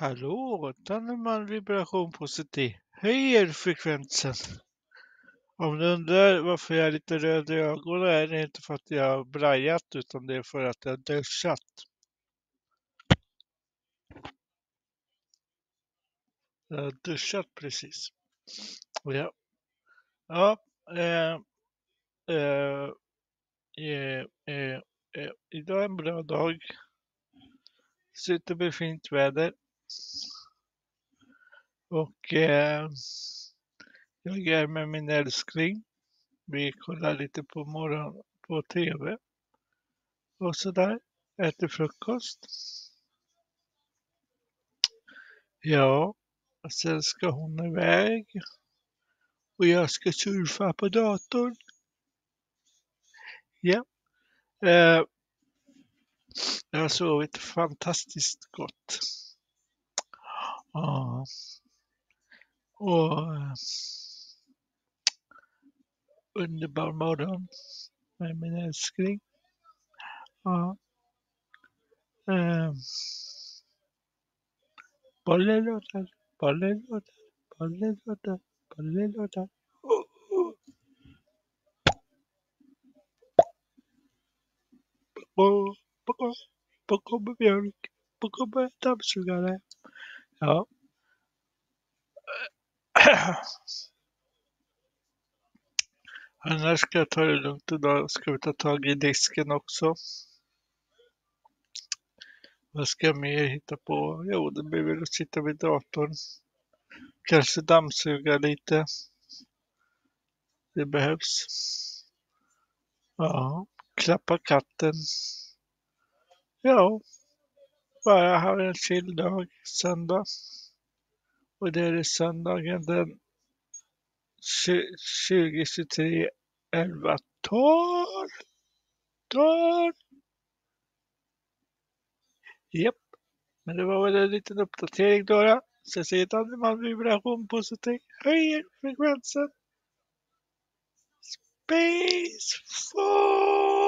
Hallå, Tanneman vibration positiv. Höjer frekvensen. Om du undrar varför jag är lite röd i ögonen är det inte för att jag har brajat utan det är för att jag har duschat. Jag har duschat precis. Ja, ja eh, eh, eh, eh, eh, idag är en bra dag. Sitter med fint väder. Och eh, jag är med min älskling. Vi kollar lite på morgon på TV. Och sådär. Äter frukost. Ja, och sen ska hon iväg. Och jag ska surfa på datorn. Ja. Eh, jag har sovit fantastiskt gott. Ah. Och underbar morgon med min älskling. Ja. Eh, bollen låter, bollen låter, bollen låter, bollen låter. Och på, på kommer mjölk, på kommer dammsugare. Ja. Annars ska jag ta det lugnt idag. Ska vi ta tag i disken också. Vad ska jag mer hitta på? Jo, det blir väl att sitta vid datorn. Kanske dammsuga lite. Det behövs. Ja, klappa katten. Ja, bara ha en chill dag, söndag. Och det är söndagen den 2023 11 12 12 Japp, men det var väl en liten uppdatering då. då. Så jag säger att andeman vibration positiv höjer frekvensen. Space Force!